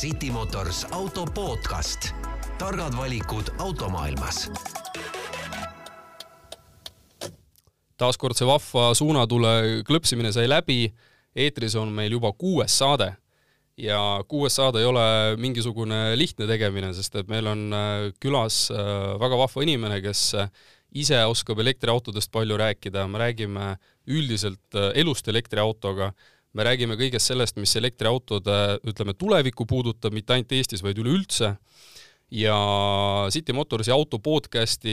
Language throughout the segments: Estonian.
City Motors auto podcast. targad valikud automaailmas. taaskord see vahva suunatule klõpsimine sai läbi. eetris on meil juba kuues saade ja kuues saade ei ole mingisugune lihtne tegemine, sest et meil on äh, külas äh, väga vahva inimene, kes äh, ise oskab elektriautodest palju rääkida, me räägime üldiselt elust elektriautoga, me räägime kõigest sellest, mis elektriautode, ütleme, tulevikku puudutab, mitte ainult Eestis, vaid üleüldse, ja City Motorsi auto podcasti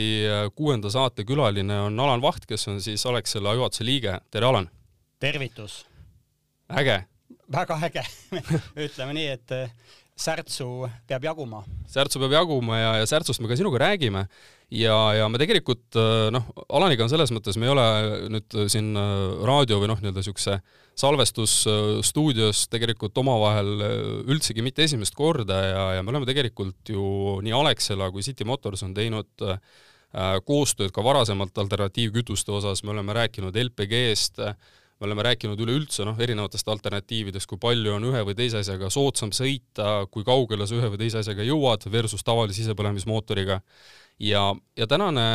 kuuenda saate külaline on Alan Vaht, kes on siis Alexela juhatuse liige, tere Alan! tervitus! äge! väga äge ütleme nii, et äh, särtsu peab jaguma. särtsu peab jaguma ja, ja särtsust me ka sinuga räägime ja, ja me tegelikult äh, noh, Alaniga on selles mõttes, me ei ole nüüd siin äh, raadio või noh, nii-öelda niisuguse salvestusstuudios tegelikult omavahel üldsegi mitte esimest korda ja, ja me oleme tegelikult ju nii Alexela kui City Motors on teinud äh, koostööd ka varasemalt alternatiivkütuste osas, me oleme rääkinud LPG-st äh,, me oleme rääkinud üleüldse noh, erinevatest alternatiividest, kui palju on ühe või teise asjaga soodsam sõita, kui kaugele sa ühe või teise asjaga jõuad versus tavalise sisepõlemismootoriga. ja, ja tänane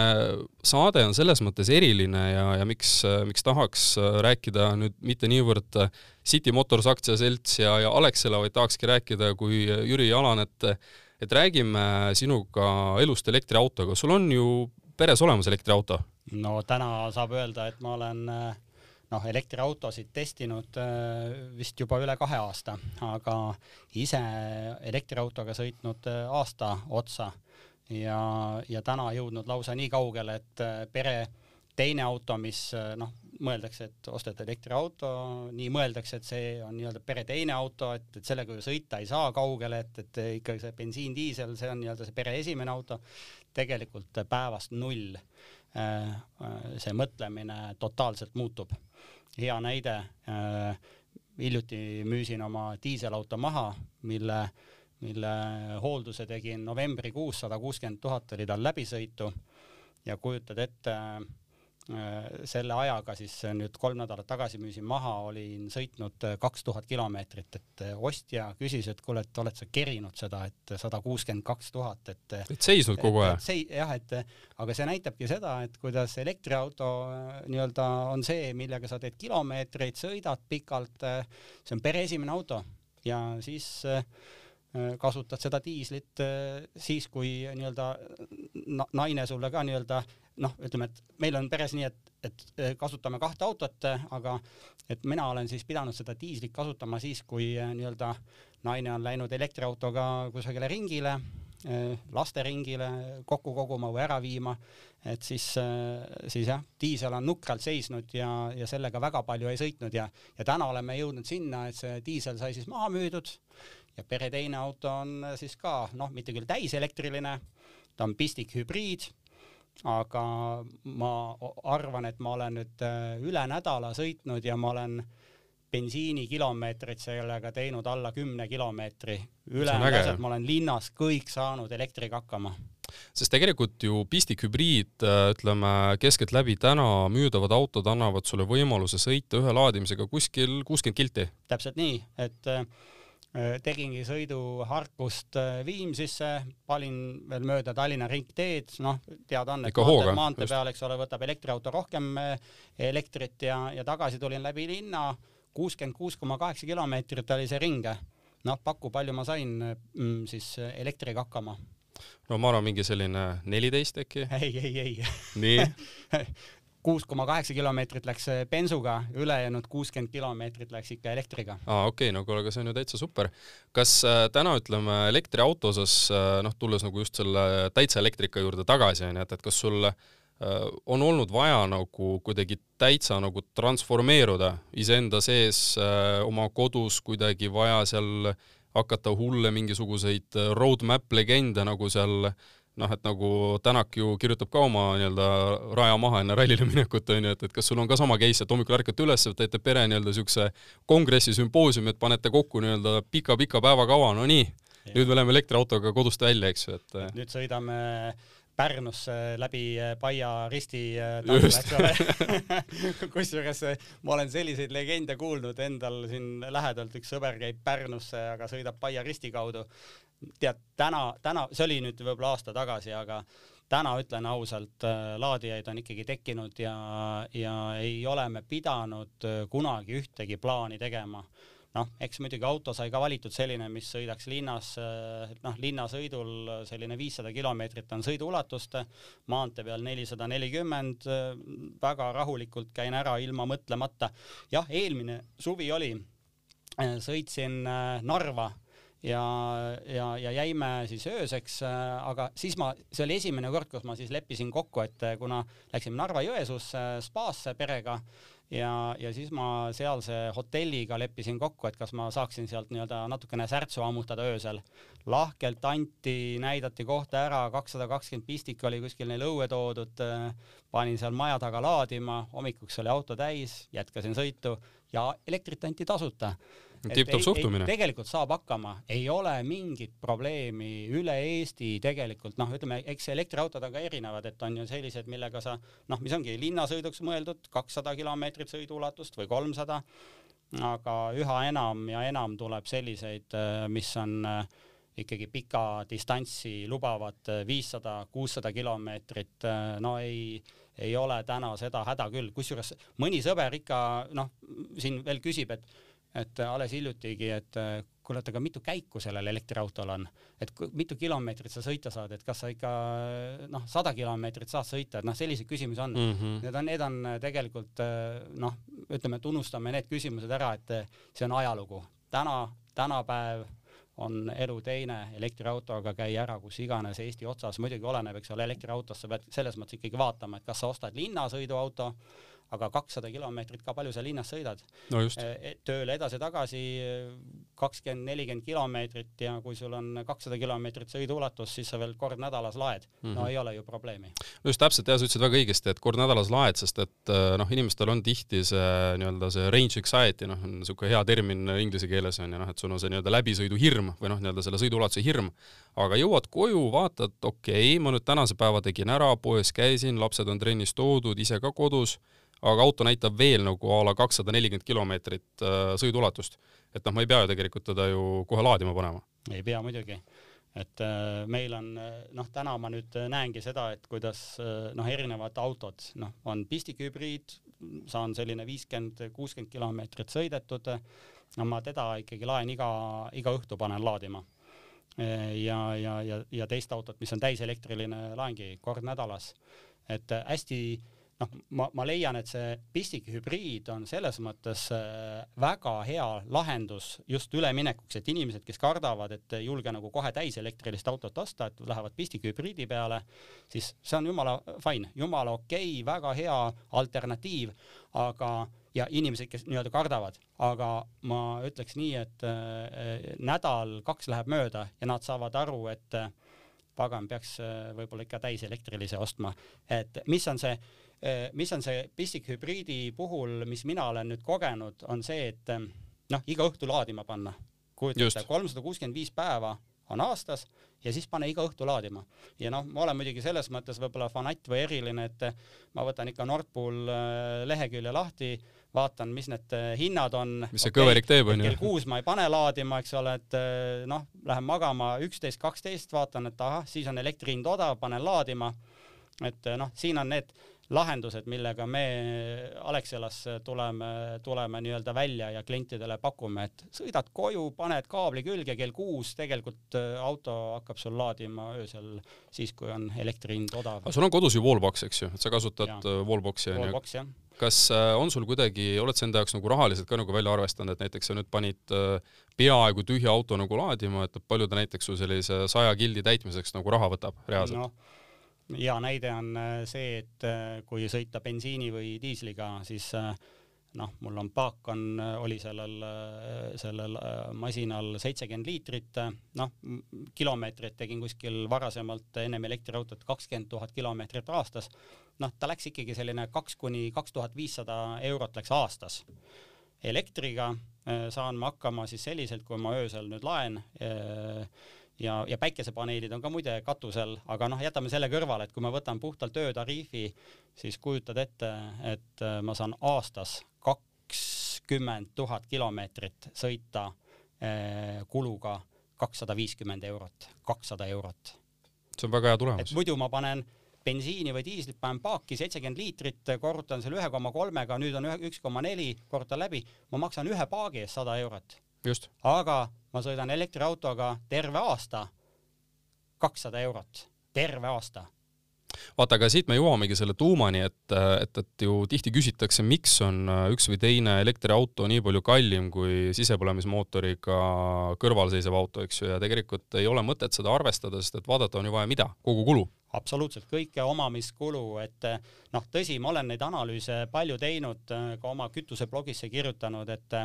saade on selles mõttes eriline ja, ja miks, miks tahaks rääkida nüüd mitte niivõrd City Motors aktsiaselts ja, ja Alexela, vaid tahakski rääkida kui Jüri Alan, et et räägime sinuga elust elektriautoga, sul on ju peres olemas elektriauto? no täna saab öelda, et ma olen äh noh, elektriautosid testinud äh, vist juba üle kahe aasta, aga ise elektriautoga sõitnud äh, aasta otsa. Ja, ja täna jõudnud lausa nii kaugele, et äh, pere teine auto, mis noh, mõeldakse, et ostad elektriauto, nii mõeldakse, et see on nii-öelda pere teine auto, et, et sellega ju sõita ei saa kaugele, et, et ikkagi see bensiin, diisel, see on nii-öelda see pere esimene auto, tegelikult päevast null see mõtlemine totaalselt muutub hea näide. Äh,, hiljuti müüsin oma diiselauto maha, mille, mille hoolduse tegin novembrikuus, sada kuuskümmend tuhat oli tal läbisõitu. Ja kujutad ette äh, selle ajaga siis nüüd kolm nädalat tagasi müüsin maha, olin sõitnud äh, kaks tuhat kilomeetrit, et äh, ostja küsis, et kuule, et oled sa kerinud seda, et sada kuuskümmend kaks tuhat, et et seisnud kogu aeg? sei-, jah, et aga see näitabki seda, et kuidas elektriauto nii-öelda on see, millega sa teed kilomeetreid, sõidad pikalt, see on pere esimene auto ja siis kasutad seda diislit siis, kui nii-öelda naine sulle ka nii-öelda noh, ütleme, et meil on peres nii, et, et kasutame kahte autot, aga et mina olen siis pidanud seda diislit kasutama siis, kui nii-öelda naine on läinud elektriautoga kusagile ringile, lasteringile kokku koguma või ära viima, et siis, siis jah, diisel on nukralt seisnud ja, ja sellega väga palju ei sõitnud ja, ja täna oleme jõudnud sinna, et see diisel sai siis maha müüdud ja pere teine auto on siis ka noh, mitte küll täiselektriline, ta on pistikhübriid aga ma arvan, et ma olen nüüd äh, üle nädala sõitnud ja ma olen bensiinikilomeetrit sellega teinud alla kümne kilomeetri. ülejäänud asjad ma olen linnas kõik saanud elektriga hakkama sest tegelikult ju pistikhübriid, äh, ütleme keskeltläbi täna müüdavad autod annavad sulle võimaluse sõita ühe laadimisega kuskil kuuskümmend kilti. täpselt nii, et äh, Äh, tegingi sõidu Harkust äh, Viimsisse, palin veel mööda Tallinna ringteed, noh, teada on, et maantee, maantee peal, eks ole, võtab elektriauto rohkem äh, elektrit ja, ja tagasi tulin läbi linna, kuuskümmend kuus koma kaheksa kilomeetrit oli see ring. noh, paku, palju ma sain mm, siis elektriga hakkama no ma arvan, mingi selline neliteist äkki. ei, ei, ei. nii kuus koma kaheksa kilomeetrit läks äh, bensuga, ülejäänud kuuskümmend kilomeetrit läks ikka elektriga. aa, okei okay,, no kuule, aga see on ju täitsa super. kas äh, täna ütleme elektriauto osas äh, noh, tulles nagu just selle täitsa elektrika juurde tagasi onju, et, et kas sul äh, on olnud vaja nagu kuidagi täitsa nagu transformeeruda iseenda sees äh, oma kodus kuidagi vaja seal hakata hulle mingisuguseid roadmap legende nagu seal äh, noh, et nagu Tänak ju kirjutab ka oma nii-öelda raja maha enne rallile minekut, on ju, et, et kas sul on ka sama case, et hommikul ärkate üles, teete pere nii-öelda niisuguse kongressi sümpoosiumi, et panete kokku nii-öelda pika-pika päevakava, no nii, nüüd me läheme elektriautoga kodust välja, eks ju, et nüüd sõidame Pärnusse läbi Paia risti ole. Kusjuures äh, ma olen selliseid legende kuulnud, endal siin lähedalt üks sõber käib Pärnusse, aga sõidab Paia risti kaudu. Tead, täna, täna, see oli nüüd võib-olla aasta tagasi, aga täna ütlen ausalt, laadijaid on ikkagi tekkinud ja, ja ei ole me pidanud kunagi ühtegi plaani tegema noh, eks muidugi auto sai ka valitud selline, mis sõidaks linnas, noh, linnasõidul selline viissada kilomeetrit on sõiduulatust, maantee peal nelisada nelikümmend, väga rahulikult käin ära ilma mõtlemata. jah, eelmine suvi oli, sõitsin Narva ja, ja, ja jäime siis ööseks, aga siis ma, see oli esimene kord, kus ma siis leppisin kokku, et kuna läksime Narva-Jõesuusse spaasse perega ja, ja siis ma sealse hotelliga leppisin kokku, et kas ma saaksin sealt nii-öelda natukene särtsu ammutada öösel. lahkelt anti, näidati kohta ära, kakssada kakskümmend pistik oli kuskil neil õue toodud, panin seal maja taga laadima, hommikuks oli auto täis, jätkasin sõitu ja elektrit anti tasuta tipp-topp suhtumine. tegelikult saab hakkama, ei ole mingit probleemi üle Eesti tegelikult. Noh, ütleme, eks elektriautod on ka erinevad, et on ju sellised, millega sa noh, mis ongi linnasõiduks mõeldud, kakssada kilomeetrit sõiduulatust või kolmsada, aga üha enam ja enam tuleb selliseid, mis on ikkagi pika distantsi lubavad viissada, kuussada kilomeetrit, no ei ei ole täna seda häda küll, kusjuures mõni sõber ikka noh, siin veel küsib, et et alles hiljutigi, et kuule, et aga mitu käiku sellel elektriautol on, et mitu kilomeetrit sa sõita saad, et kas sa ikka noh, sada kilomeetrit saad sõita, et noh, selliseid küsimusi on mm. -hmm. Need on, need on tegelikult noh, ütleme, tunnustame need küsimused ära, et see on ajalugu. täna, tänapäev on elu teine, elektriautoga käi ära kus iganes Eesti otsas, muidugi oleneb, eks ole, elektriautost sa pead selles mõttes ikkagi vaatama, et kas sa ostad linnasõiduauto aga kakssada kilomeetrit ka palju sa linnas sõidad no. E, tööle edasi-tagasi kakskümmend, nelikümmend kilomeetrit ja kui sul on kakssada kilomeetrit sõiduulatus, siis sa veel kord nädalas laed mm. -hmm. no ei ole ju probleemi. no just täpselt, jah, sa ütlesid väga õigesti, et kord nädalas laed, sest et äh, noh, inimestel on tihti see nii-öelda see range anxiety, noh, on niisugune hea termin inglise keeles on ju noh, et sul on see nii-öelda läbisõiduhirm või noh, nii-öelda selle sõiduulatuse hirm, aga jõuad koju, vaatad, okei okay,, ma nüüd tänase päeva tegin ära, poes käisin, lapsed on trennis toodud, ise ka kodus aga auto näitab veel nagu a la kakssada nelikümmend kilomeetrit äh, sõiduulatust. et noh, ma ei pea ju tegelikult teda ju kohe laadima panema. ei pea muidugi, et äh, meil on noh, täna ma nüüd näengi seda, et kuidas noh, erinevad autod, noh, on pistikhübriid, saan selline viiskümmend, kuuskümmend kilomeetrit sõidetud, no ma teda ikkagi laen iga, iga õhtu panen laadima ja, ja, ja, ja teist autot, mis on täiselektriline, laengi kord nädalas. et hästi noh, ma, ma leian, et see pistikhübriid on selles mõttes äh, väga hea lahendus just üleminekuks, et inimesed, kes kardavad, et ei julge nagu kohe täiselektrilist autot osta, et lähevad pistikhübriidi peale, siis see on jumala fine, jumala okei okay,, väga hea alternatiiv, aga ja inimesed, kes nii-öelda kardavad, aga ma ütleks nii, et äh, nädal-kaks läheb mööda ja nad saavad aru, et äh, pagan, peaks äh, võib-olla ikka täiselektrilise ostma, et mis on see mis on see pistikhübriidi puhul, mis mina olen nüüd kogenud, on see, et ähm, noh, iga õhtu laadima panna. kujutate, kolmsada kuuskümmend viis päeva on aastas ja siis pane iga õhtu laadima. ja noh, ma olen muidugi selles mõttes võib-olla fanatt või eriline, et ma võtan ikka Nord Pool äh, lehekülje lahti, vaatan, mis need äh, hinnad on. mis see okay, kõverik teeb, onju. kell kuus ma ei pane laadima, eks ole, et noh, lähen magama üksteist, kaksteist, vaatan, et ahah, siis on elektri hind odav, panen laadima. et noh, siin on need lahendused, millega me Alexialas tuleme, tuleme nii-öelda välja ja klientidele pakume, et sõidad koju, paned kaabli külge kell kuus, tegelikult äh, auto hakkab sul laadima öösel siis, kui on elektri hind odav. sul on kodus ju wallbox, eks ju, et sa kasutad. Äh, wallbox'i on ju? kas äh, on sul kuidagi, oled sa enda jaoks nagu rahaliselt ka nagu välja arvestanud, et näiteks sa nüüd panid peaaegu tühja auto nagu laadima, et palju ta näiteks su sellise saja gildi täitmiseks nagu raha võtab reaalselt no.? Hea näide on äh, see, et äh, kui sõita bensiini või diisliga, siis äh, noh, mul on paak on, oli sellel, sellel masinal seitsekümmend liitrit, noh, kilomeetrit tegin kuskil varasemalt ennem elektriautot kakskümmend tuhat kilomeetrit aastas. noh, ta läks ikkagi selline kaks kuni kaks tuhat viissada eurot läks aastas. elektriga saan ma hakkama siis selliselt, kui ma öösel nüüd laen ja, ja päikesepaneelid on ka muide katusel, aga noh, jätame selle kõrvale, et kui ma võtan puhtalt öötariifi, siis kujutad ette, et äh, ma saan aastas kakskümmend tuhat kilomeetrit sõita eh, kuluga kakssada viiskümmend eurot, kakssada eurot. see on väga hea tulemus. et muidu ma panen bensiini või diislit panen paaki seitsekümmend liitrit, korrutan selle ühe koma kolmega, nüüd on üks koma neli, korrutan läbi, ma maksan ühe paagi eest sada eurot. Aga ma sõidan elektriautoga terve aasta, kakssada eurot, terve aasta. Vaata, aga siit me jõuamegi selle tuumani, et, et, et ju tihti küsitakse, miks on üks või teine elektriauto nii palju kallim kui sisepõlemismootoriga kõrvalseisev auto, eks ju, ja tegelikult ei ole mõtet seda arvestada, sest et vaadata on ju vaja mida, kogu kulu. Absoluutselt. Kõike omamiskulu, et noh, tõsi, ma olen neid analüüse palju teinud, ka oma kütuseblogisse kirjutanud, et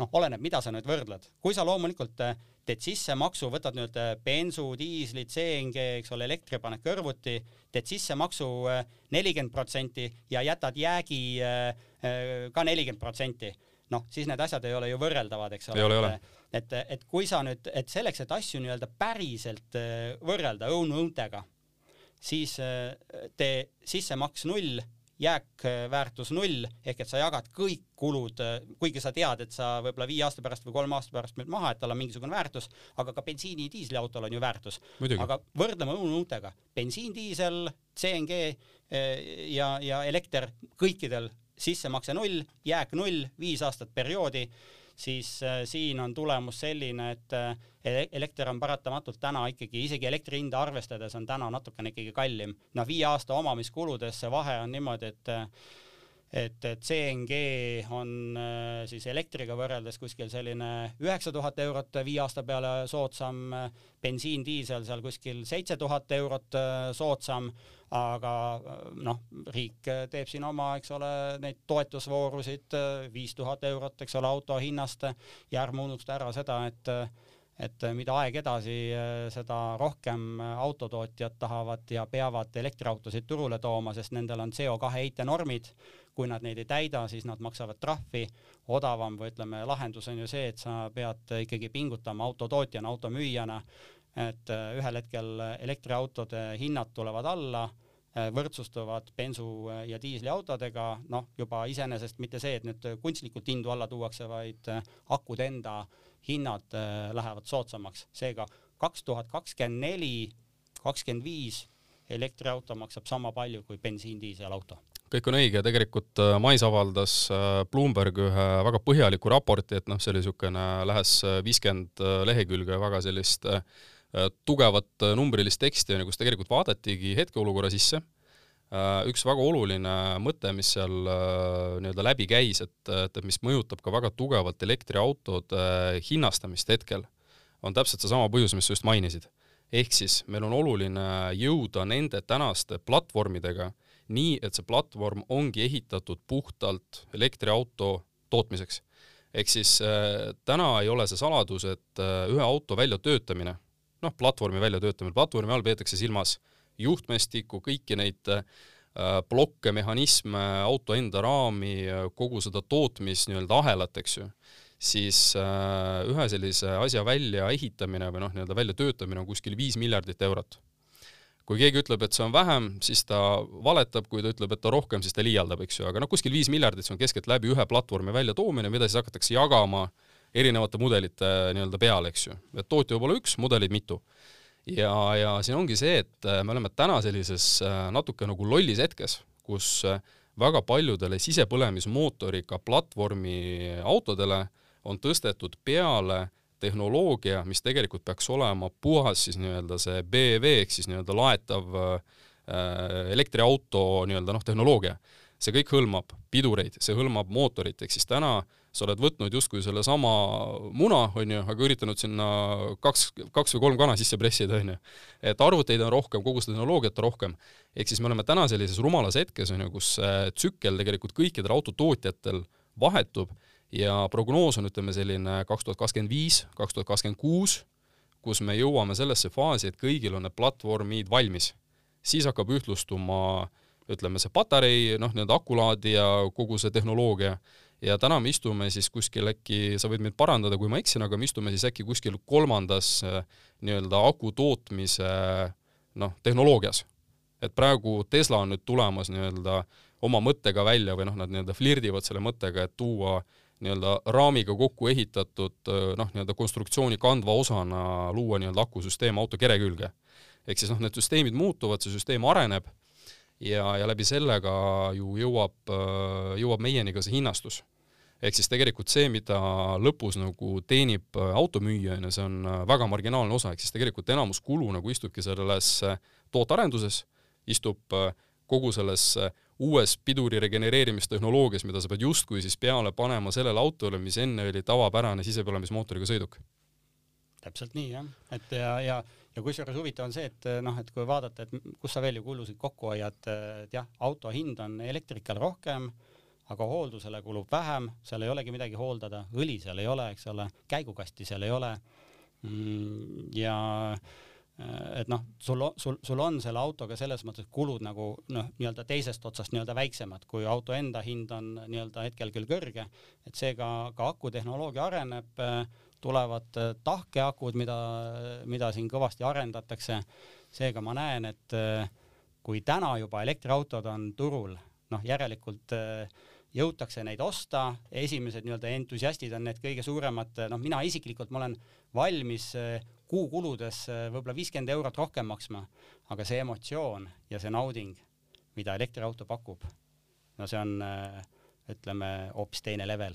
noh, oleneb, mida sa nüüd võrdled. kui sa loomulikult äh, teed sissemaksu, võtad nüüd äh, bensu, diisli, CNG, eks ole, elektri paned kõrvuti, teed sissemaksu äh, nelikümmend protsenti ja jätad jäägi ka nelikümmend protsenti, noh, siis need asjad ei ole ju võrreldavad, eks ole. et, et kui sa nüüd, et selleks, et asju nii-öelda päriselt võrrelda õun-õuntega, siis tee sissemaks null jääkväärtus null ehk et sa jagad kõik kulud, kuigi sa tead, et sa võib-olla viie aasta pärast või kolme aasta pärast müüd maha, et tal on mingisugune väärtus, aga ka bensiini ja diisliautol on ju väärtus. aga võrdleme õunuutega, bensiin, diisel, CNG eh, ja, ja elekter kõikidel sissemakse null, jääk null, viis aastat perioodi siis äh, siin on tulemus selline, et äh, elekter on paratamatult täna ikkagi, isegi elektri hinda arvestades on täna natukene ikkagi kallim. noh, viie aasta omamiskuludes see vahe on niimoodi, et äh, et, CNG on äh, siis elektriga võrreldes kuskil selline üheksa tuhat eurot viie aasta peale soodsam, bensiin, diisel seal kuskil seitse tuhat eurot äh, soodsam, aga äh, noh, riik teeb siin oma, eks ole, neid toetusvoorusid viis tuhat eurot, eks ole, auto hinnast ja ärme unusta ära seda, et et mida aeg edasi, seda rohkem autotootjad tahavad ja peavad elektriautosid turule tooma, sest nendel on CO2 heitenormid kui nad neid ei täida, siis nad maksavad trahvi. odavam või ütleme, lahendus on ju see, et sa pead ikkagi pingutama autotootjana, automüüjana, et äh, ühel hetkel elektriautode hinnad tulevad alla äh, võrdsustuvad bensu- ja diisliautodega, noh, juba iseenesest mitte see, et nüüd kunstlikult hindu alla tuuakse, vaid äh, akude enda hinnad lähevad soodsamaks, seega kaks tuhat kakskümmend neli, kakskümmend viis elektriauto maksab sama palju kui bensiin-diiselauto kõik on õige, tegelikult äh, mais avaldas äh, Bloomberg ühe väga põhjaliku raporti, et noh, see oli niisugune lähes äh, viiskümmend lehekülge väga sellist tugevat numbrilist teksti, kus tegelikult vaadatigi hetkeolukorra sisse. Üks väga oluline mõte, mis seal nii-öelda läbi käis, et, et mis mõjutab ka väga tugevalt elektriautode hinnastamist hetkel, on täpselt seesama põhjus, mis sa just mainisid. ehk siis meil on oluline jõuda nende tänaste platvormidega nii et see platvorm ongi ehitatud puhtalt elektriauto tootmiseks. ehk siis äh, täna ei ole see saladus, et äh, ühe auto väljatöötamine, noh, platvormi väljatöötamine, platvormi all peetakse silmas juhtmestikku, kõiki neid äh, blokke, mehhanisme, auto enda raami, kogu seda tootmis nii-öelda ahelat, eks ju, siis äh, ühe sellise asja väljaehitamine või noh, nii-öelda väljatöötamine on kuskil viis miljardit eurot kui keegi ütleb, et see on vähem, siis ta valetab, kui ta ütleb, et ta rohkem, siis ta liialdab, eks ju, aga noh, kuskil viis miljardit, see on keskeltläbi ühe platvormi väljatoomine, mida siis hakatakse jagama erinevate mudelite nii-öelda peale, eks ju. et tootja võib olla üks, mudeleid mitu. Ja, ja siin ongi see, et äh, me oleme täna sellises äh, natuke nagu lollis hetkes, kus äh, väga paljudele sisepõlemismootoriga platvormi autodele on tõstetud peale tehnoloogia, mis tegelikult peaks olema puhas siis nii-öelda see BEV ehk siis nii-öelda laetav elektriauto nii-öelda noh, tehnoloogia. see kõik hõlmab pidureid, see hõlmab mootorit, ehk siis täna sa oled võtnud justkui sellesama muna, on ju, aga üritanud sinna kaks, kaks või kolm kana sisse pressida, on ju. et arvuteid on rohkem, kogu seda tehnoloogiat on rohkem. ehk siis me oleme täna sellises rumalas hetkes, on ju, kus tsükkel tegelikult kõikidel autotootjatel vahetub ja prognoos on, ütleme selline kaks tuhat kakskümmend viis, kaks tuhat kakskümmend kuus, kus me jõuame sellesse faasi, et kõigil on need platvormid valmis. siis hakkab ühtlustuma ütleme, see patarei, noh, nii-öelda akulaadija, kogu see tehnoloogia, ja täna me istume siis kuskil äkki, sa võid mind parandada, kui ma eksin, aga me istume siis äkki kuskil kolmandas äh, nii-öelda aku tootmise noh, tehnoloogias. et praegu Tesla on nüüd tulemas nii-öelda oma mõttega välja või noh, nad nii-öelda flirdivad selle mõttega, et tuua nii-öelda raamiga kokku ehitatud noh, nii-öelda konstruktsiooni kandva osana luua nii-öelda akusüsteem auto kere külge. ehk siis noh, need süsteemid muutuvad, see süsteem areneb ja, ja läbi sellega ju jõuab, jõuab meieni ka see hinnastus. Ehk siis tegelikult see, mida lõpus nagu teenib automüüja, on ju, see on väga marginaalne osa, ehk siis tegelikult enamus kulu nagu istubki selles tootearenduses, istub kogu selles uues piduri regeneerimistehnoloogias, mida sa pead justkui siis peale panema sellele autole, mis enne oli tavapärane sisepõlemismootoriga sõiduk. täpselt nii jah, et ja, ja ja kusjuures huvitav on see, et noh, et kui vaadata, et kus sa veel ju kulusid kokku hoiad, et jah, auto hind on elektrikal rohkem, aga hooldusele kulub vähem, seal ei olegi midagi hooldada, õli seal ei ole, eks ole, käigukasti seal ei ole. Mm, ja et noh, sul, sul, sul on selle autoga selles mõttes kulud nagu noh, nii-öelda teisest otsast nii-öelda väiksemad, kui auto enda hind on nii-öelda hetkel küll kõrge, et seega ka akutehnoloogia areneb tulevad äh, tahkeakud, mida, mida siin kõvasti arendatakse. seega ma näen, et äh, kui täna juba elektriautod on turul, noh, järelikult äh, jõutakse neid osta, esimesed nii-öelda entusiastid on need kõige suuremad, noh, mina isiklikult, ma olen valmis kuukuludes võib-olla viiskümmend eurot rohkem maksma, aga see emotsioon ja see nauding, mida elektriauto pakub, no see on ütleme hoopis teine level.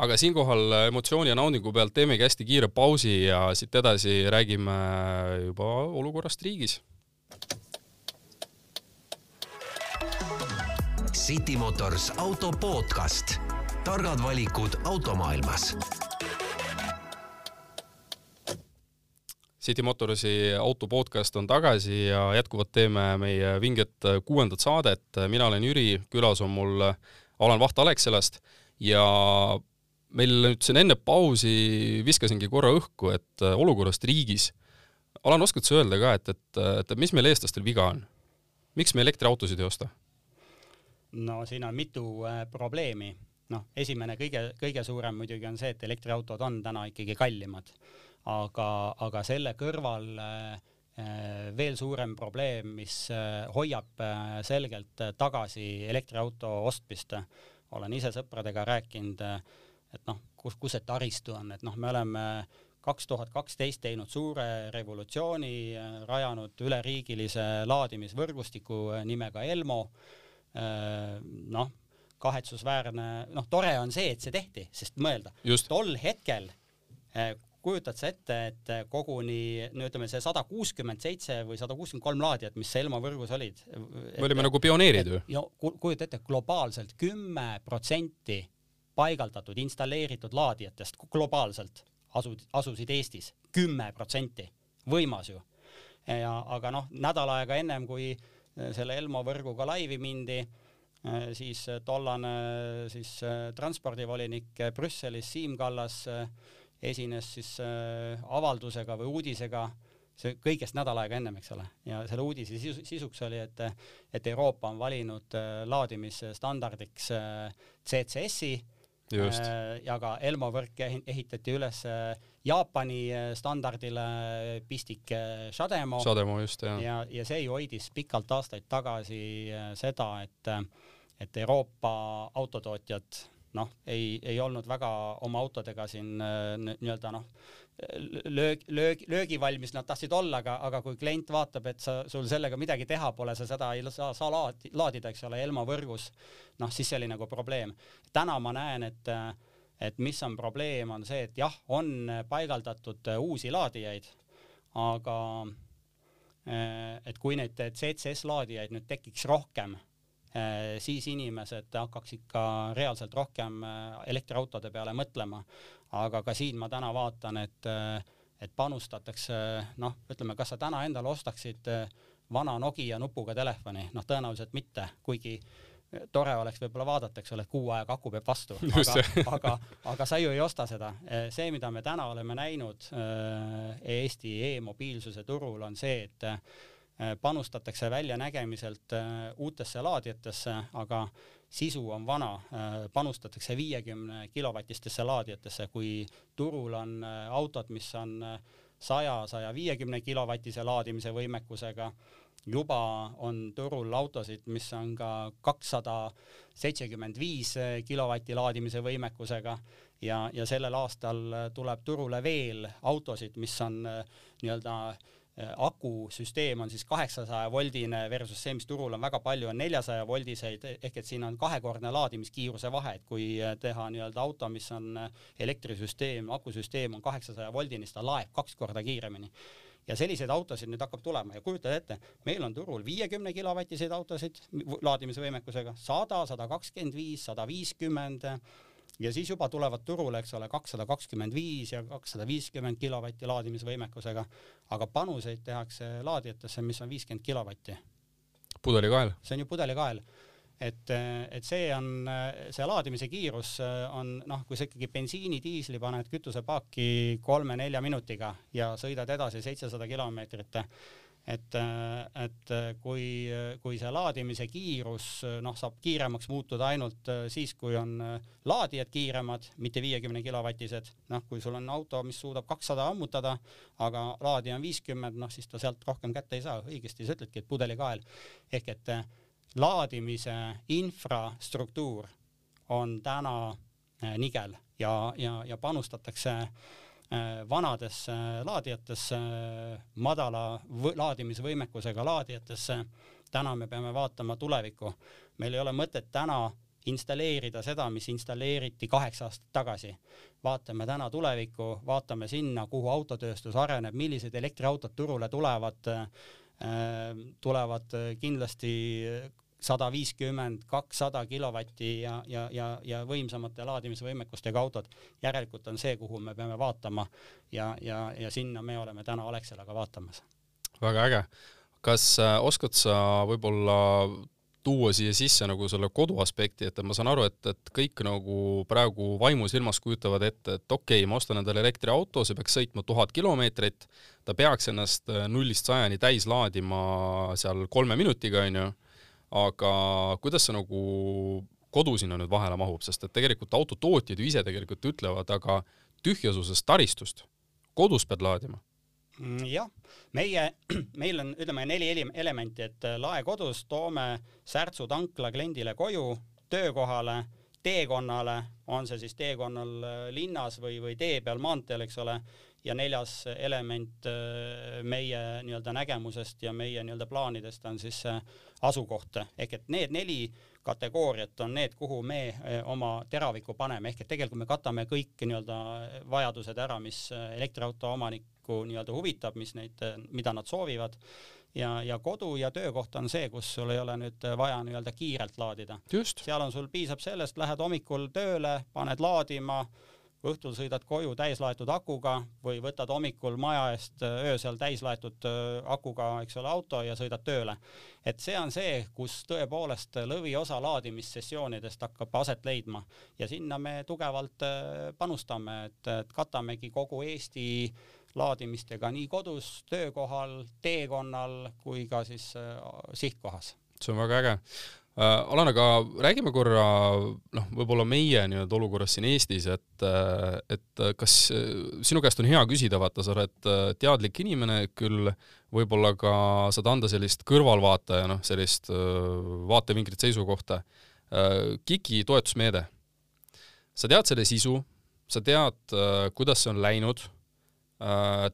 Aga siinkohal emotsiooni ja naudingu pealt teemegi hästi kiire pausi ja siit edasi räägime juba olukorrast riigis. City Motors auto podcast, targad valikud automaailmas. City Motorsi auto podcast on tagasi ja jätkuvalt teeme meie vinget kuuendat saadet. mina olen Jüri, külas on mul Alan Vaht Alexelast ja meil nüüd siin enne pausi viskasingi korra õhku, et olukorrast riigis, Alan, oskad sa öelda ka, et, et, et mis meil, eestlastel viga on? miks me elektriautosid ei osta? No siin on mitu äh, probleemi, noh, esimene kõige, kõige suurem muidugi on see, et elektriautod on täna ikkagi kallimad, aga, aga selle kõrval äh, äh veel suurem probleem, mis äh, hoiab äh, selgelt tagasi elektriauto ostmist, olen ise sõpradega rääkinud et noh, kus, kus see taristu on, et noh, me oleme kaks tuhat kaksteist teinud suure revolutsiooni, rajanud üleriigilise laadimisvõrgustiku nimega Elmo. Noh, kahetsusväärne, noh, tore on see, et see tehti, sest mõelda, tol hetkel kujutad sa ette, et koguni no ütleme, see sada kuuskümmend seitse või sada kuuskümmend kolm laadijat, mis Elmo võrgus olid. me olime nagu pioneerid ju. kujuta ette, globaalselt kümme protsenti paigaldatud, installeeritud laadijatest globaalselt asud, asusid Eestis, kümme protsenti, võimas ju. ja aga noh, nädal aega ennem kui äh, selle Elmo võrguga laivi mindi, äh, siis tollane siis äh, transpordivolinik Brüsselis, Siim Kallas, esines siis avaldusega või uudisega, see kõigest nädal aega ennem, eks ole, ja selle uudise sisuks oli, et, et Euroopa on valinud laadimisstandardiks CCS-i Äh, ja ka Elmo võrk ehitati üles äh, Jaapani äh, standardile pistik Shademo. Shademo just jah. ja, ja see ju hoidis pikalt aastaid tagasi seda, et, et Euroopa autotootjad noh, ei, ei olnud väga oma autodega siin nii-öelda noh, löög, löög, löögivalmis nad tahtsid olla, aga, aga kui klient vaatab, et sa, sul sellega midagi teha pole, sa seda ei saa, saa laadi, laadida, eks ole, Elmo võrgus, noh, siis see oli nagu probleem. täna ma näen, et, et mis on probleem, on see, et jah, on paigaldatud uusi laadijaid, aga et kui neid CCS laadijaid nüüd tekiks rohkem, siis inimesed hakkaks ikka reaalselt rohkem elektriautode peale mõtlema. Aga ka siin ma täna vaatan, et, et panustatakse, noh, ütleme, kas sa täna endale ostaksid vana Nokia nupuga telefoni, noh, tõenäoliselt mitte, kuigi tore oleks võib-olla vaadata, eks ole, et kuu aega aku peab vastu, aga, aga, aga sa ju ei osta seda. see, mida me täna oleme näinud Eesti e-mobiilsuse turul, on see, et panustatakse väljanägemiselt uutesse laadijatesse, aga sisu on vana, panustatakse viiekümne kilovatistesse laadijatesse, kui turul on autod, mis on saja, saja viiekümne kilovatise laadimise võimekusega juba on turul autosid, mis on ka kakssada seitsekümmend viis kilovati laadimise võimekusega ja, ja sellel aastal tuleb turule veel autosid, mis on äh, nii-öelda äh, akusüsteem on siis kaheksasaja voldine versus see, mis turul on väga palju, on neljasaja voldiseid, ehk et siin on kahekordne laadimiskiiruse vahe, et kui äh, teha nii-öelda auto, mis on elektrisüsteem, akusüsteem on kaheksasaja voldine, siis ta laeb kaks korda kiiremini. Ja selliseid autosid nüüd hakkab tulema. Ja kujutad ette, meil on turul viiekümne kilovatiseid autosid laadimisvõimekusega, sada, sada kakskümmend viis, sada viiskümmend ja siis juba tulevad turule, eks ole, kakssada kakskümmend viis ja kakssada viiskümmend kilovatti laadimisvõimekusega, aga panuseid tehakse laadijatesse, mis on viiskümmend kilovatti. pudelikael. see on ju pudelikael et, et see on, see laadimise kiirus on noh, kui sa ikkagi bensiini, diisli paned kütusepaaki kolme-nelja minutiga ja sõidad edasi seitsesada kilomeetrit, et, et kui, kui see laadimise kiirus noh, saab kiiremaks muutuda ainult siis, kui on laadijad kiiremad, mitte viiekümne kilovatised, noh, kui sul on auto, mis suudab kakssada ammutada, aga laadija on viiskümmend, noh siis ta sealt rohkem kätte ei saa, õigesti sa ütledki, et pudelikael. Ehk et laadimise infrastruktuur on täna nigel ja, ja, ja panustatakse äh, vanadesse laadijatesse, madala laadimisvõimekusega laadijatesse. täna me peame vaatama tulevikku. meil ei ole mõtet täna installeerida seda, mis installeeriti kaheksa aastat tagasi. vaatame täna tulevikku, vaatame sinna, kuhu autotööstus areneb, millised elektriautod turule tulevad äh, tulevad kindlasti sada viiskümmend, kakssada kilovatti ja, ja, ja, ja võimsamate laadimisvõimekustega autod. järelikult on see, kuhu me peame vaatama ja, ja, ja sinna me oleme täna Alexelaga vaatamas. väga äge. kas äh, oskad sa võib-olla tuua siia sisse nagu selle kodu aspekti, et ma saan aru, et, et kõik nagu praegu vaimusilmas kujutavad ette, et okei okay,, ma ostan endale elektriauto, see peaks sõitma tuhat kilomeetrit, ta peaks ennast äh, nullist sajani täis laadima seal kolme minutiga, onju aga kuidas see nagu kodu sinna nüüd vahele mahub, sest et tegelikult autotootjad ju ise tegelikult ütlevad, aga tühjasusest taristust kodus pead laadima. Mm, jah, meie, meil on, ütleme neli elementi, et äh, lae kodus, toome Särtsu tankla kliendile koju, töökohale, teekonnale, on see siis teekonnal äh, linnas või, või tee peal maanteel, eks ole, ja neljas element äh, meie nii-öelda nägemusest ja meie nii-öelda plaanidest on siis asukoht, ehk et need neli kategooriat on need, kuhu me äh, oma teraviku paneme, ehk et tegelikult me katame kõik nii-öelda vajadused ära, mis äh, elektriauto omanikku nii-öelda huvitab, mis neid, mida nad soovivad. Ja, ja kodu ja töökoht on see, kus sul ei ole nüüd vaja nii-öelda kiirelt laadida. seal on sul, piisab sellest, lähed hommikul tööle, paned laadima õhtul sõidad koju täislaetud akuga või võtad hommikul maja eest äh, öösel täislaetud äh, akuga, eks ole, auto ja sõidad tööle. et see on see, kus tõepoolest lõviosa laadimissessioonidest hakkab aset leidma ja sinna me tugevalt äh, panustame, et, et katamegi kogu Eesti laadimistega nii kodus, töökohal, teekonnal kui ka siis sihtkohas see on väga äge. Alan, aga räägime korra noh, võib-olla meie nii-öelda olukorrast siin Eestis, et, äh, et kas äh, sinu käest on hea küsida, vaata, sa oled äh, teadlik inimene, küll võib-olla ka saad anda sellist kõrvalvaataja, noh, sellist vaatevinklit, seisukohta. KIK-i toetusmeede. sa tead selle sisu, sa tead, kuidas see on läinud Äh,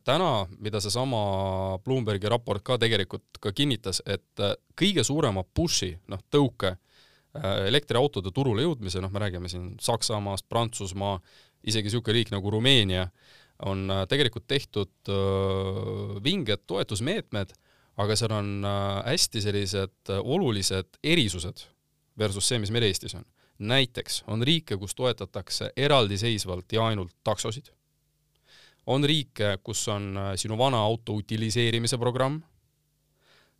täna, mida seesama Bloombergi raport ka tegelikult ka kinnitas, et äh, kõige suurema push'i, noh, tõuke äh, elektriautode turule jõudmise, noh, me räägime siin Saksamaast, Prantsusmaa, isegi niisugune riik nagu Rumeenia, on tegelikult tehtud vinged toetusmeetmed, aga seal on hästi sellised olulised erisused versus see, mis meil Eestis on. näiteks on riike, kus toetatakse eraldiseisvalt ja ainult taksosid on riike, kus on äh, sinu vana auto utiliseerimise programm,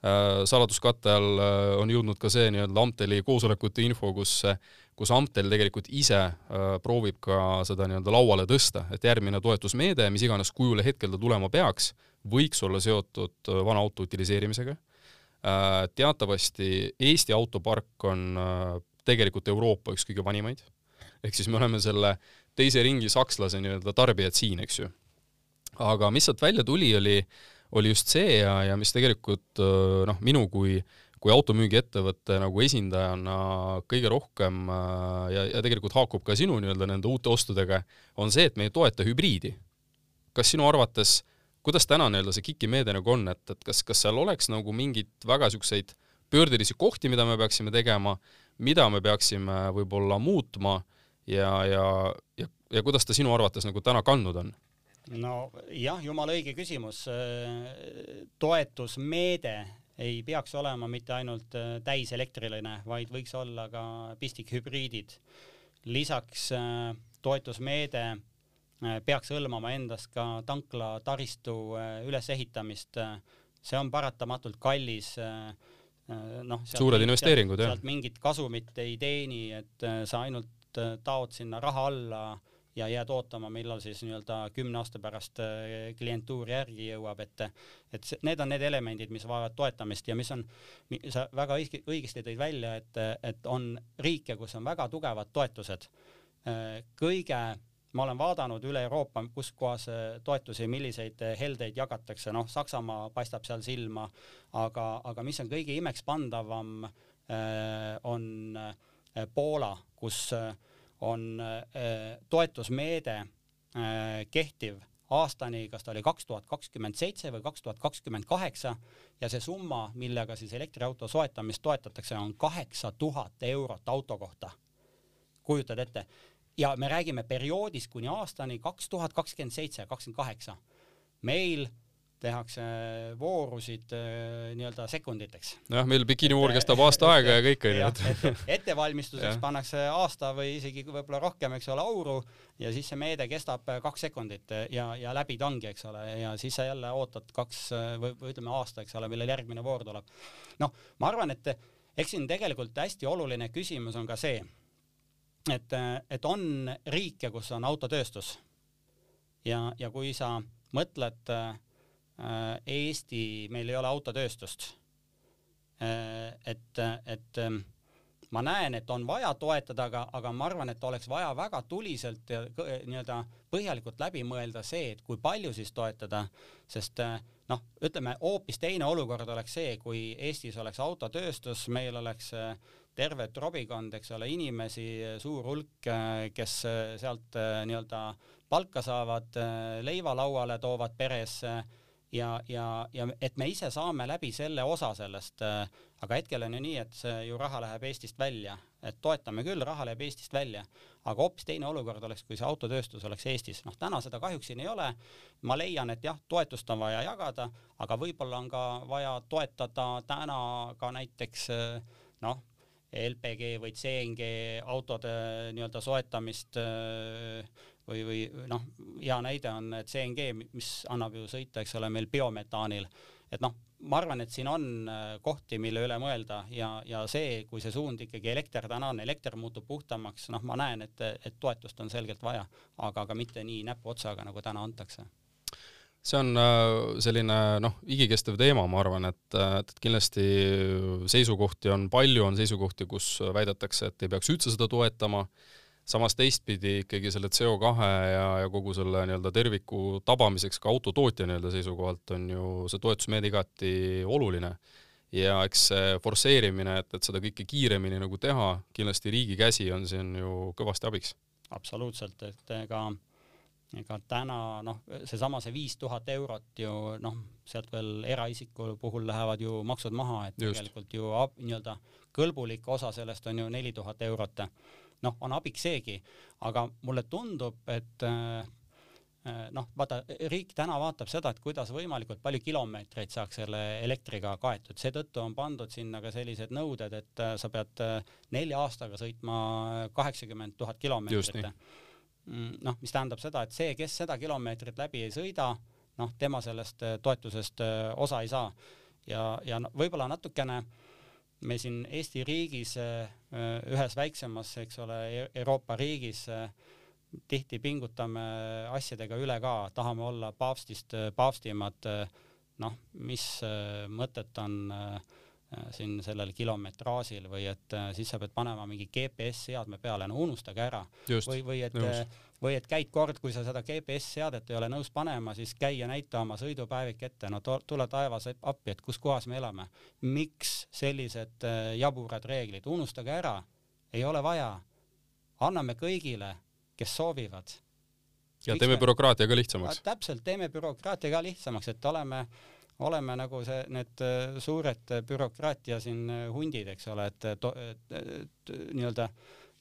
äh, saladuskatte all äh, on jõudnud ka see nii-öelda Amteli koosolekute info, kus, kus Amtel tegelikult ise proovib ka seda nii-öelda lauale tõsta, et järgmine toetusmeede, mis iganes kujul hetkel ta tulema peaks, võiks olla seotud vana auto utiliseerimisega. teatavasti Eesti autopark on tegelikult Euroopa üks kõige vanimaid. ehk siis me oleme selle teise ringi sakslase nii-öelda tarbijad siin, eks ju. Aga mis sealt välja tuli, oli, oli just see ja, ja mis tegelikult noh, minu kui kui automüügiettevõtte nagu esindajana kõige rohkem ja, ja tegelikult haakub ka sinu nii-öelda nende uute ostudega, on see, et me ei toeta hübriidi. kas sinu arvates kuidas täna nii-öelda see KIK-i meede nagu on, et, et kas, kas seal oleks nagu mingeid väga niisuguseid pöördelisi kohti, mida me peaksime tegema, mida me peaksime võib-olla muutma ja, ja, ja, ja kuidas ta sinu arvates nagu täna kandnud on? No jah, jumala õige küsimus. toetusmeede ei peaks olema mitte ainult täiselektriline, vaid võiks olla ka pistikhübriidid. lisaks toetusmeede Äh, peaks hõlmama endas ka tankla taristu äh, ülesehitamist. see on paratamatult kallis. Äh, noh, suured investeeringud jah. sealt mingit kasumit ei teeni, et sa ainult taod sinna raha alla ja jääd ootama, millal siis nii-öelda kümne aasta pärast klientuur järgi jõuab, et et need on need elemendid, mis vajavad toetamist ja mis on, sa väga õigesti tõid välja, et, et on riike, kus on väga tugevad toetused. kõige ma olen vaadanud üle Euroopa, kus kohas äh, toetusi, milliseid äh, heldeid jagatakse, noh, Saksamaa paistab seal silma, aga, aga mis on kõige imekspandavam, äh, on Poola, kus on toetusmeede kehtiv aastani, kas ta oli kaks tuhat kakskümmend seitse või kaks tuhat kakskümmend kaheksa ja see summa, millega siis elektriauto soetamist toetatakse, on kaheksa tuhat eurot auto kohta. kujutad ette ja me räägime perioodist kuni aastani kaks tuhat kakskümmend seitse, kakskümmend kaheksa. meil tehakse voorusid äh, nii-öelda sekunditeks. jah, meil bikinivoor kestab aasta aega ja kõik onju. Et, ettevalmistuseks pannakse aasta või isegi võib-olla rohkem, eks ole, auru ja siis see meede kestab kaks sekundit ja, ja läbi ta ongi, eks ole, ja siis sa jälle ootad kaks või, või ütleme aasta, eks ole, millal järgmine voor tuleb. noh, ma arvan, et eks siin tegelikult hästi oluline küsimus on ka see et, et on riike, kus on autotööstus ja, ja kui sa mõtled äh, Eesti, meil ei ole autotööstust äh,. et, et äh, ma näen, et on vaja toetada, aga, aga ma arvan, et oleks vaja väga tuliselt ja nii-öelda põhjalikult läbi mõelda see, et kui palju siis toetada, sest äh, noh, ütleme hoopis teine olukord oleks see, kui Eestis oleks autotööstus, meil oleks äh, terve trobikond, eks ole, inimesi, suur hulk, kes sealt äh, nii-öelda palka saavad, äh, leiva lauale toovad peresse ja, ja, ja et me ise saame läbi selle osa sellest, äh, aga hetkel on ju nii, et see ju raha läheb Eestist välja, et toetame küll, raha läheb Eestist välja, aga hoopis teine olukord oleks, kui see autotööstus oleks Eestis, noh täna seda kahjuks siin ei ole. ma leian, et jah, toetust on vaja jagada, aga võib-olla on ka vaja toetada täna ka näiteks noh, LPG või CNG autode nii-öelda soetamist äh, või, või noh, hea näide on CNG, mis annab ju sõita, eks ole, meil biometaanil. et noh, ma arvan, et siin on äh, kohti, mille üle mõelda ja, ja see, kui see suund ikkagi elekter täna on, elekter muutub puhtamaks, noh, ma näen, et, et toetust on selgelt vaja, aga ka mitte nii näpuotsaga, nagu täna antakse see on äh, selline noh, igikestev teema, ma arvan, et, et kindlasti seisukohti on palju, on seisukohti, kus väidetakse, et ei peaks üldse seda toetama, samas teistpidi ikkagi selle CO2 ja, ja kogu selle nii-öelda terviku tabamiseks ka autotootja nii-öelda seisukohalt on ju see toetusmeede igati oluline. ja eks see forsseerimine, et, et seda kõike kiiremini nagu teha, kindlasti riigi käsi on siin ju kõvasti abiks. absoluutselt, et ega ega täna noh, seesama see viis tuhat eurot ju noh, sealt veel eraisiku puhul lähevad ju maksud maha, et Just. tegelikult ju nii-öelda kõlbulik osa sellest on ju neli tuhat eurot. Noh, on abiks seegi, aga mulle tundub, et äh, noh, vaata, riik täna vaatab seda, et kuidas võimalikult palju kilomeetreid saaks selle elektriga kaetud, seetõttu on pandud sinna ka sellised nõuded, et äh, sa pead äh, nelja aastaga sõitma kaheksakümmend tuhat kilomeetrit. Mm, noh, mis tähendab seda, et see, kes seda kilomeetrit läbi ei sõida, noh, tema sellest äh, toetusest äh, osa ei saa. ja, ja no, võib-olla natukene me siin Eesti riigis äh, ühes väiksemas, eks ole, e-, Euroopa riigis tihti pingutame asjadega üle ka, tahame olla paavstist paavstimad, noh, mis mõtet on äh, siin sellel kilometraažil või et äh, siis sa pead panema mingi GPS-seadme peale, no unustage ära. või, või et, või et käid kord, kui sa seda GPS-seadet ei ole nõus panema, siis käi ja näita oma sõidupäevik ette, no tule taevas appi, et kus kohas me elame. miks sellised jaburad reeglid, unustage ära, ei ole vaja. anname kõigile, kes soovivad ja Miks teeme me... bürokraatia ka lihtsamaks. täpselt, teeme bürokraatia ka lihtsamaks, et oleme, oleme nagu see, need äh, suured bürokraatia siin äh, hundid, eks ole, et, to, et, et nii-öelda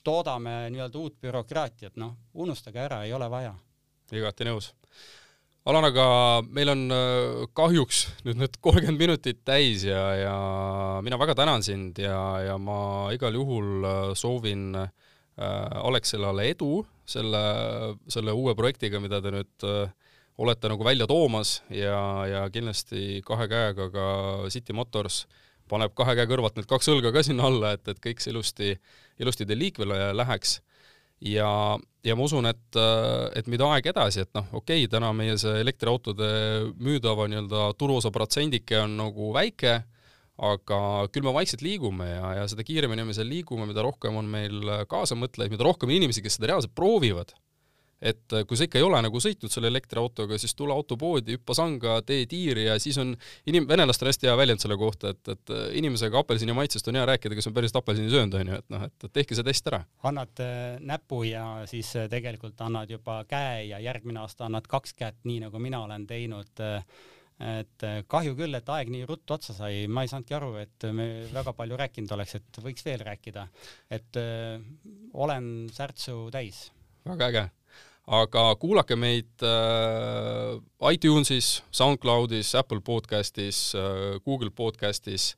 toodame nii-öelda uut bürokraatiat, noh, unustage ära, ei ole vaja. igati nõus. Alan, aga meil on äh, kahjuks nüüd need kolmkümmend minutit täis ja, ja mina väga tänan sind ja, ja ma igal juhul soovin äh, Alexelale edu selle, selle uue projektiga, mida te nüüd äh, olete nagu välja toomas ja, ja kindlasti kahe käega ka City Motors paneb kahe käe kõrvalt need kaks õlga ka sinna alla, et, et kõik see ilusti, ilusti teil liikvele läheks. ja, ja ma usun, et, et mida aeg edasi, et noh, okei okay,, täna meie see elektriautode müüdava nii-öelda turuosa protsendike on nagu väike aga küll me vaikselt liigume ja, ja seda kiiremini me seal liigume, mida rohkem on meil kaasamõtlejaid, mida rohkem inimesi, kes seda reaalselt proovivad, et kui sa ikka ei ole nagu sõitnud selle elektriautoga, siis tule autopoodi, hüppa sanga, tee tiiri ja siis on inim-, venelastel on hästi hea väljend selle kohta, et, et inimesega apelsini maitsest on hea rääkida, kes on päriselt apelsini söönud, on ju, et noh, et tehke see test ära. annad äh, näpu ja siis äh, tegelikult annad juba käe ja järgmine aasta annad kaks kätt, nii nagu mina olen teinud äh, et äh, kahju küll, et aeg nii ruttu otsa sai, ma ei saanudki aru, et me väga palju rääkinud oleks, et võiks veel rääkida. et öö, äh, olen särtsu täis. väga äge. Aga kuulake meid äh, iTunesis, SoundCloudis, Apple podcastis äh,, Google podcastis,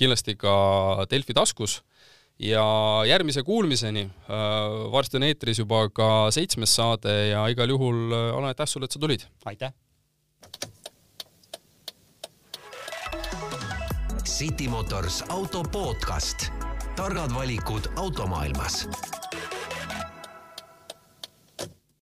kindlasti ka Delfi taskus ja järgmise kuulmiseni äh,, varsti on eetris juba ka seitsmes saade ja igal juhul äh, Alar, aitäh sulle, et sa tulid! aitäh! City Motors auto podcast. targad valikud automaailmas